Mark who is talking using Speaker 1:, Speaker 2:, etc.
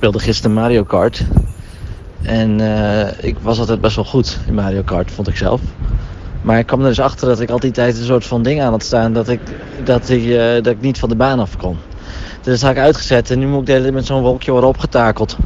Speaker 1: speelde gisteren Mario Kart. En eh, ik was altijd best wel goed in Mario Kart, vond ik zelf. Maar ik kwam er dus achter dat ik al die tijd een soort van ding aan had staan dat ik, dat ik, eh, dat ik niet van de baan af kon. Dus dat had ik uitgezet en nu moet ik de hele tijd met zo'n wolkje worden opgetakeld.